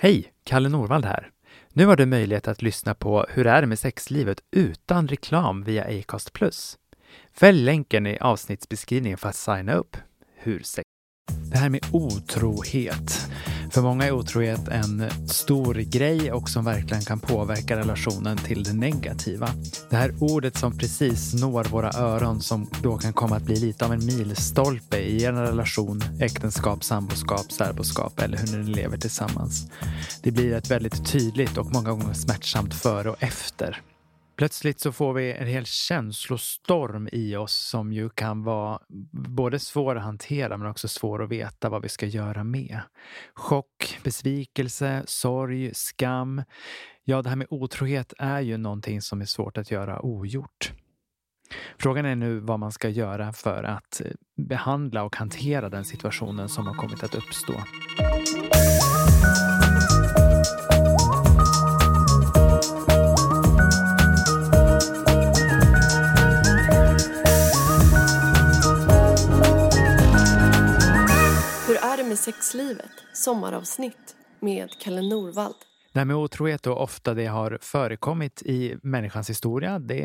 Hej! Kalle Norvald här. Nu har du möjlighet att lyssna på Hur är det med sexlivet utan reklam via Acast+. Fäll länken i avsnittsbeskrivningen för att signa upp. Hur sex... Det här med otrohet. För många är otrohet en stor grej och som verkligen kan påverka relationen till det negativa. Det här ordet som precis når våra öron som då kan komma att bli lite av en milstolpe i en relation, äktenskap, samboskap, särboskap eller hur ni lever tillsammans. Det blir ett väldigt tydligt och många gånger smärtsamt före och efter. Plötsligt så får vi en hel känslostorm i oss som ju kan vara både svår att hantera men också svår att veta vad vi ska göra med. Chock, besvikelse, sorg, skam. Ja, det här med otrohet är ju någonting som är svårt att göra ogjort. Frågan är nu vad man ska göra för att eh, behandla och hantera den situationen som har kommit att uppstå. Sexlivet, sommaravsnitt med Kalle Norvald. Det här med otrohet och ofta det har förekommit i människans historia, det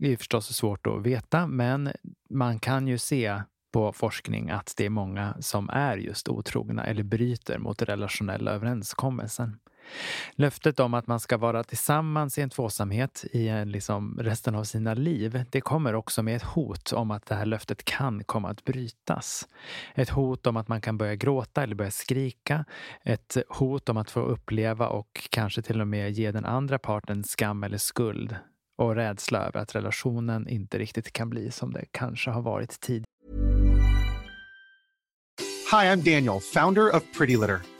är förstås svårt att veta, men man kan ju se på forskning att det är många som är just otrogna eller bryter mot relationella överenskommelsen. Löftet om att man ska vara tillsammans i en tvåsamhet i eh, liksom resten av sina liv, det kommer också med ett hot om att det här löftet kan komma att brytas. Ett hot om att man kan börja gråta eller börja skrika. Ett hot om att få uppleva och kanske till och med ge den andra parten skam eller skuld och rädsla över att relationen inte riktigt kan bli som det kanske har varit tidigare. Hi, I'm Daniel, founder of Pretty Litter.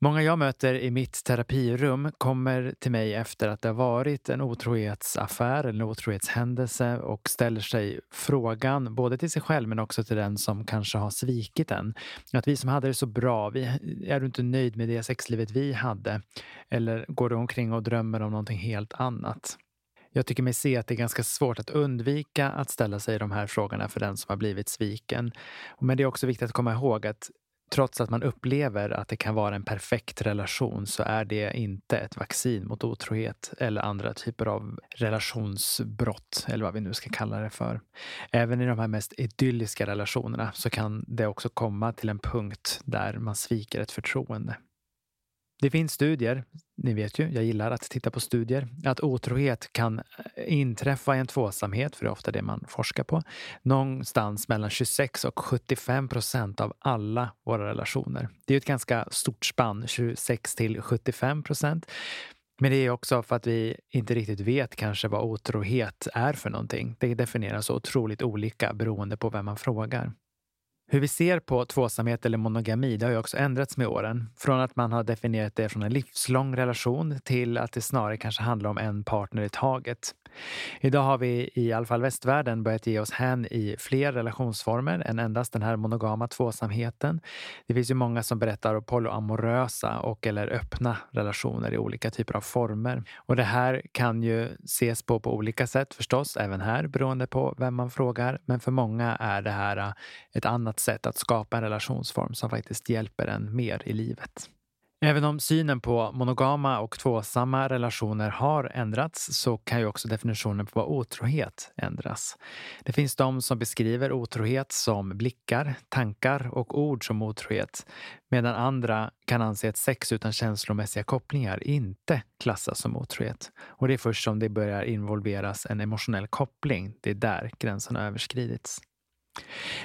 Många jag möter i mitt terapirum kommer till mig efter att det har varit en otrohetsaffär eller en otrohetshändelse och ställer sig frågan, både till sig själv men också till den som kanske har svikit en. Att vi som hade det så bra, vi, är du inte nöjd med det sexlivet vi hade? Eller går du omkring och drömmer om någonting helt annat? Jag tycker mig se att det är ganska svårt att undvika att ställa sig de här frågorna för den som har blivit sviken. Men det är också viktigt att komma ihåg att trots att man upplever att det kan vara en perfekt relation så är det inte ett vaccin mot otrohet eller andra typer av relationsbrott eller vad vi nu ska kalla det för. Även i de här mest idylliska relationerna så kan det också komma till en punkt där man sviker ett förtroende. Det finns studier, ni vet ju, jag gillar att titta på studier, att otrohet kan eh, inträffa i en tvåsamhet, för det är ofta det man forskar på, någonstans mellan 26 och 75 procent av alla våra relationer. Det är ett ganska stort spann, 26 till 75 procent. Men det är också för att vi inte riktigt vet kanske vad otrohet är för någonting. Det definieras så otroligt olika beroende på vem man frågar. Hur vi ser på tvåsamhet eller monogami det har ju också ändrats med åren. Från att man har definierat det från en livslång relation till att det snarare kanske handlar om en partner i taget. Idag har vi i alla fall västvärlden börjat ge oss hän i fler relationsformer än endast den här monogama tvåsamheten. Det finns ju många som berättar om polyamorösa och eller öppna relationer i olika typer av former. Och det här kan ju ses på på olika sätt förstås, även här beroende på vem man frågar. Men för många är det här ett annat sätt att skapa en relationsform som faktiskt hjälper en mer i livet. Även om synen på monogama och tvåsamma relationer har ändrats så kan ju också definitionen på vad otrohet ändras. Det finns de som beskriver otrohet som blickar, tankar och ord som otrohet medan andra kan anse att sex utan känslomässiga kopplingar inte klassas som otrohet. Och det är först som det börjar involveras en emotionell koppling, det är där gränsen har överskridits.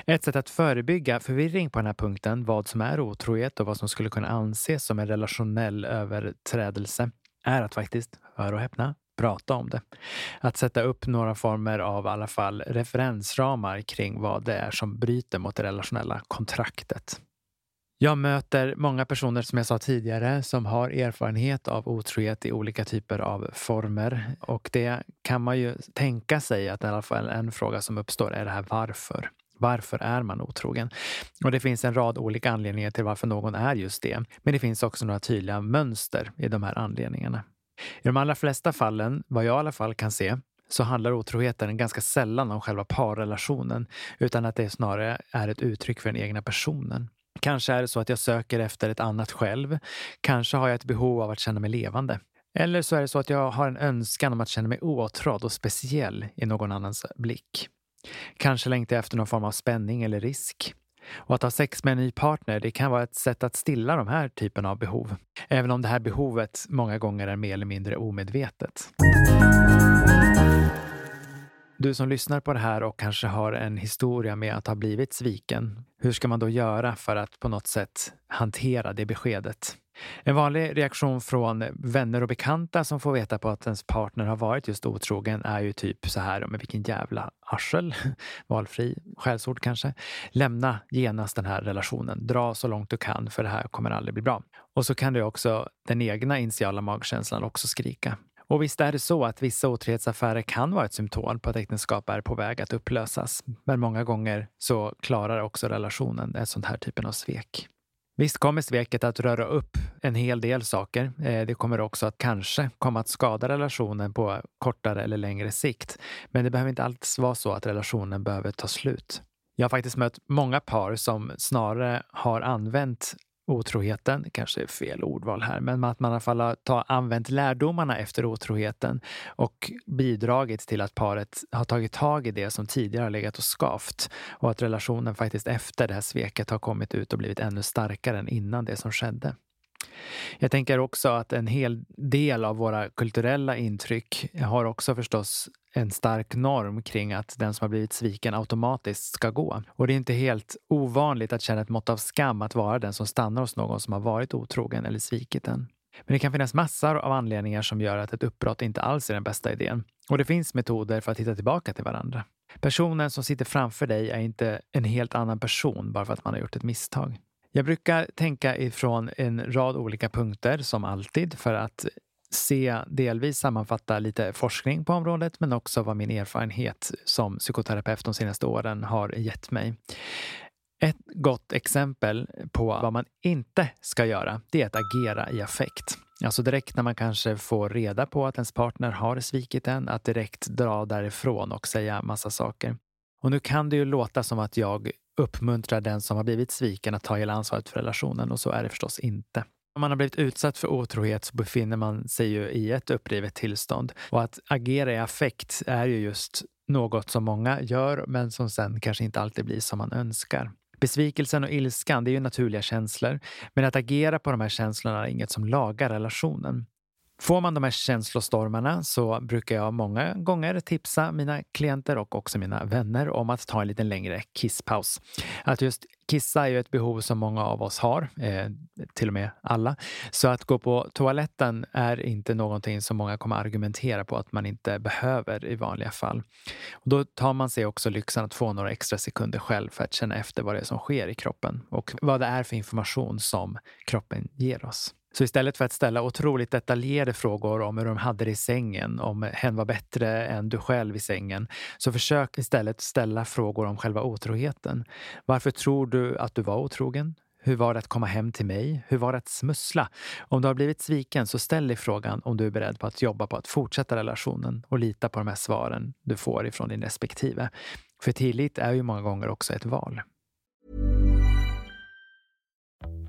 Ett sätt att förebygga förvirring på den här punkten, vad som är otrohet och vad som skulle kunna anses som en relationell överträdelse, är att faktiskt, hör och häpna, prata om det. Att sätta upp några former av i alla fall referensramar kring vad det är som bryter mot det relationella kontraktet. Jag möter många personer, som jag sa tidigare, som har erfarenhet av otrohet i olika typer av former. Och det kan man ju tänka sig att i alla fall en fråga som uppstår är det här varför. Varför är man otrogen? Och det finns en rad olika anledningar till varför någon är just det. Men det finns också några tydliga mönster i de här anledningarna. I de allra flesta fallen, vad jag i alla fall kan se, så handlar otroheten ganska sällan om själva parrelationen, utan att det snarare är ett uttryck för den egna personen. Kanske är det så att jag söker efter ett annat själv. Kanske har jag ett behov av att känna mig levande. Eller så är det så att jag har en önskan om att känna mig åtrådd och speciell i någon annans blick. Kanske längtar jag efter någon form av spänning eller risk. Och att ha sex med en ny partner, det kan vara ett sätt att stilla de här typen av behov. Även om det här behovet många gånger är mer eller mindre omedvetet. Du som lyssnar på det här och kanske har en historia med att ha blivit sviken. Hur ska man då göra för att på något sätt hantera det beskedet? En vanlig reaktion från vänner och bekanta som får veta på att ens partner har varit just otrogen är ju typ så här, men vilken jävla arsel. Valfri skällsord kanske. Lämna genast den här relationen. Dra så långt du kan för det här kommer aldrig bli bra. Och så kan du också den egna initiala magkänslan också skrika. Och visst är det så att vissa otrohetsaffärer kan vara ett symptom på att äktenskap är på väg att upplösas. Men många gånger så klarar också relationen ett sånt här typen av svek. Visst kommer sveket att röra upp en hel del saker. Eh, det kommer också att kanske komma att skada relationen på kortare eller längre sikt. Men det behöver inte alls vara så att relationen behöver ta slut. Jag har faktiskt mött många par som snarare har använt otroheten, kanske är fel ordval här, men att man i alla fall har ta, använt lärdomarna efter otroheten och bidragit till att paret har tagit tag i det som tidigare har legat och skavt och att relationen faktiskt efter det här sveket har kommit ut och blivit ännu starkare än innan det som skedde. Jag tänker också att en hel del av våra kulturella intryck har också förstås en stark norm kring att den som har blivit sviken automatiskt ska gå. Och det är inte helt ovanligt att känna ett mått av skam att vara den som stannar hos någon som har varit otrogen eller svikit en. Men det kan finnas massor av anledningar som gör att ett uppbrott inte alls är den bästa idén. Och det finns metoder för att hitta tillbaka till varandra. Personen som sitter framför dig är inte en helt annan person bara för att man har gjort ett misstag. Jag brukar tänka ifrån en rad olika punkter, som alltid, för att se delvis sammanfatta lite forskning på området men också vad min erfarenhet som psykoterapeut de senaste åren har gett mig. Ett gott exempel på vad man inte ska göra, det är att agera i affekt. Alltså direkt när man kanske får reda på att ens partner har svikit en, att direkt dra därifrån och säga massa saker. Och nu kan det ju låta som att jag uppmuntrar den som har blivit sviken att ta hela ansvaret för relationen och så är det förstås inte. Om man har blivit utsatt för otrohet så befinner man sig ju i ett upprivet tillstånd. Och att agera i affekt är ju just något som många gör men som sen kanske inte alltid blir som man önskar. Besvikelsen och ilskan, det är ju naturliga känslor. Men att agera på de här känslorna är inget som lagar relationen. Får man de här känslostormarna så brukar jag många gånger tipsa mina klienter och också mina vänner om att ta en lite längre kisspaus. Att just kissa är ju ett behov som många av oss har, eh, till och med alla. Så att gå på toaletten är inte någonting som många kommer argumentera på att man inte behöver i vanliga fall. Och då tar man sig också lyxen att få några extra sekunder själv för att känna efter vad det är som sker i kroppen och vad det är för information som kroppen ger oss. Så istället för att ställa otroligt detaljerade frågor om hur de hade det i sängen, om hen var bättre än du själv i sängen, så försök istället ställa frågor om själva otroheten. Varför tror du att du var otrogen? Hur var det att komma hem till mig? Hur var det att smussla? Om du har blivit sviken så ställ dig frågan om du är beredd på att jobba på att fortsätta relationen och lita på de här svaren du får ifrån din respektive. För tillit är ju många gånger också ett val.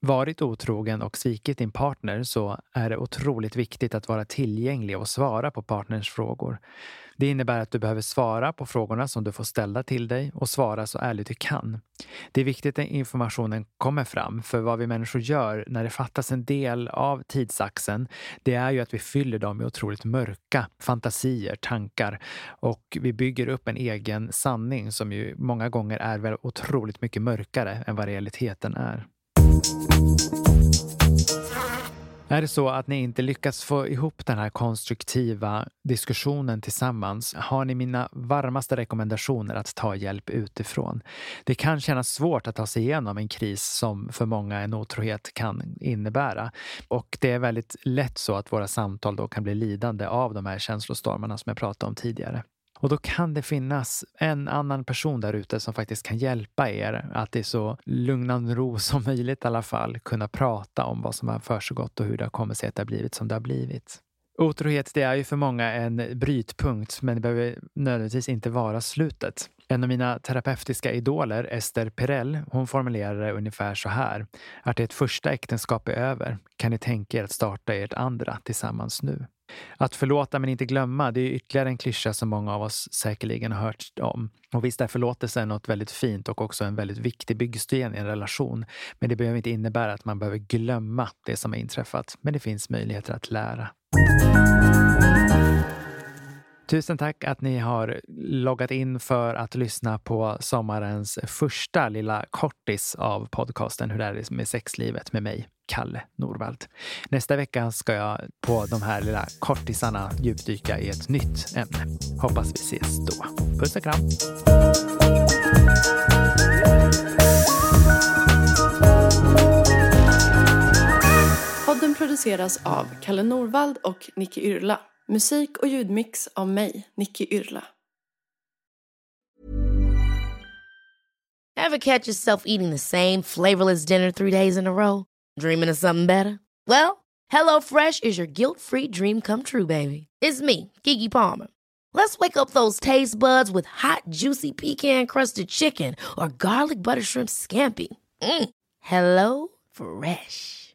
varit otrogen och svikit din partner så är det otroligt viktigt att vara tillgänglig och svara på partners frågor. Det innebär att du behöver svara på frågorna som du får ställa till dig och svara så ärligt du kan. Det är viktigt att informationen kommer fram, för vad vi människor gör när det fattas en del av tidsaxeln, det är ju att vi fyller dem med otroligt mörka fantasier, tankar och vi bygger upp en egen sanning som ju många gånger är väl otroligt mycket mörkare än vad realiteten är. Är det så att ni inte lyckas få ihop den här konstruktiva diskussionen tillsammans har ni mina varmaste rekommendationer att ta hjälp utifrån. Det kan kännas svårt att ta sig igenom en kris som för många en otrohet kan innebära. Och det är väldigt lätt så att våra samtal då kan bli lidande av de här känslostormarna som jag pratade om tidigare. Och då kan det finnas en annan person där ute som faktiskt kan hjälpa er att i så lugnande ro som möjligt i alla fall kunna prata om vad som har försiggått och hur det har kommit sig att det har blivit som det har blivit. Otrohet, det är ju för många en brytpunkt, men det behöver nödvändigtvis inte vara slutet. En av mina terapeutiska idoler, Esther Perell, hon formulerar det ungefär så här. Att ert första äktenskap är över. Kan ni tänka er att starta ert andra tillsammans nu? Att förlåta men inte glömma, det är ytterligare en klyscha som många av oss säkerligen har hört om. Och visst är förlåtelse något väldigt fint och också en väldigt viktig byggsten i en relation. Men det behöver inte innebära att man behöver glömma det som har inträffat. Men det finns möjligheter att lära. Tusen tack att ni har loggat in för att lyssna på sommarens första lilla kortis av podcasten Hur är det med sexlivet med mig, Kalle Norvald. Nästa vecka ska jag på de här lilla kortisarna djupdyka i ett nytt ämne. Hoppas vi ses då. Puss och kram! Podden produceras av Kalle Norvald och Nicky Yrla. Musik och ljudmix av mig, Nicky Yrla. Ever catch yourself eating the same flavorless dinner three days in a row? Dreaming of something better? Well, hello fresh is your guilt-free dream come true, baby. It's me, Kiki Palmer. Let's wake up those taste buds with hot, juicy pecan-crusted chicken or garlic butter shrimp scampi. Mm. Hello Fresh.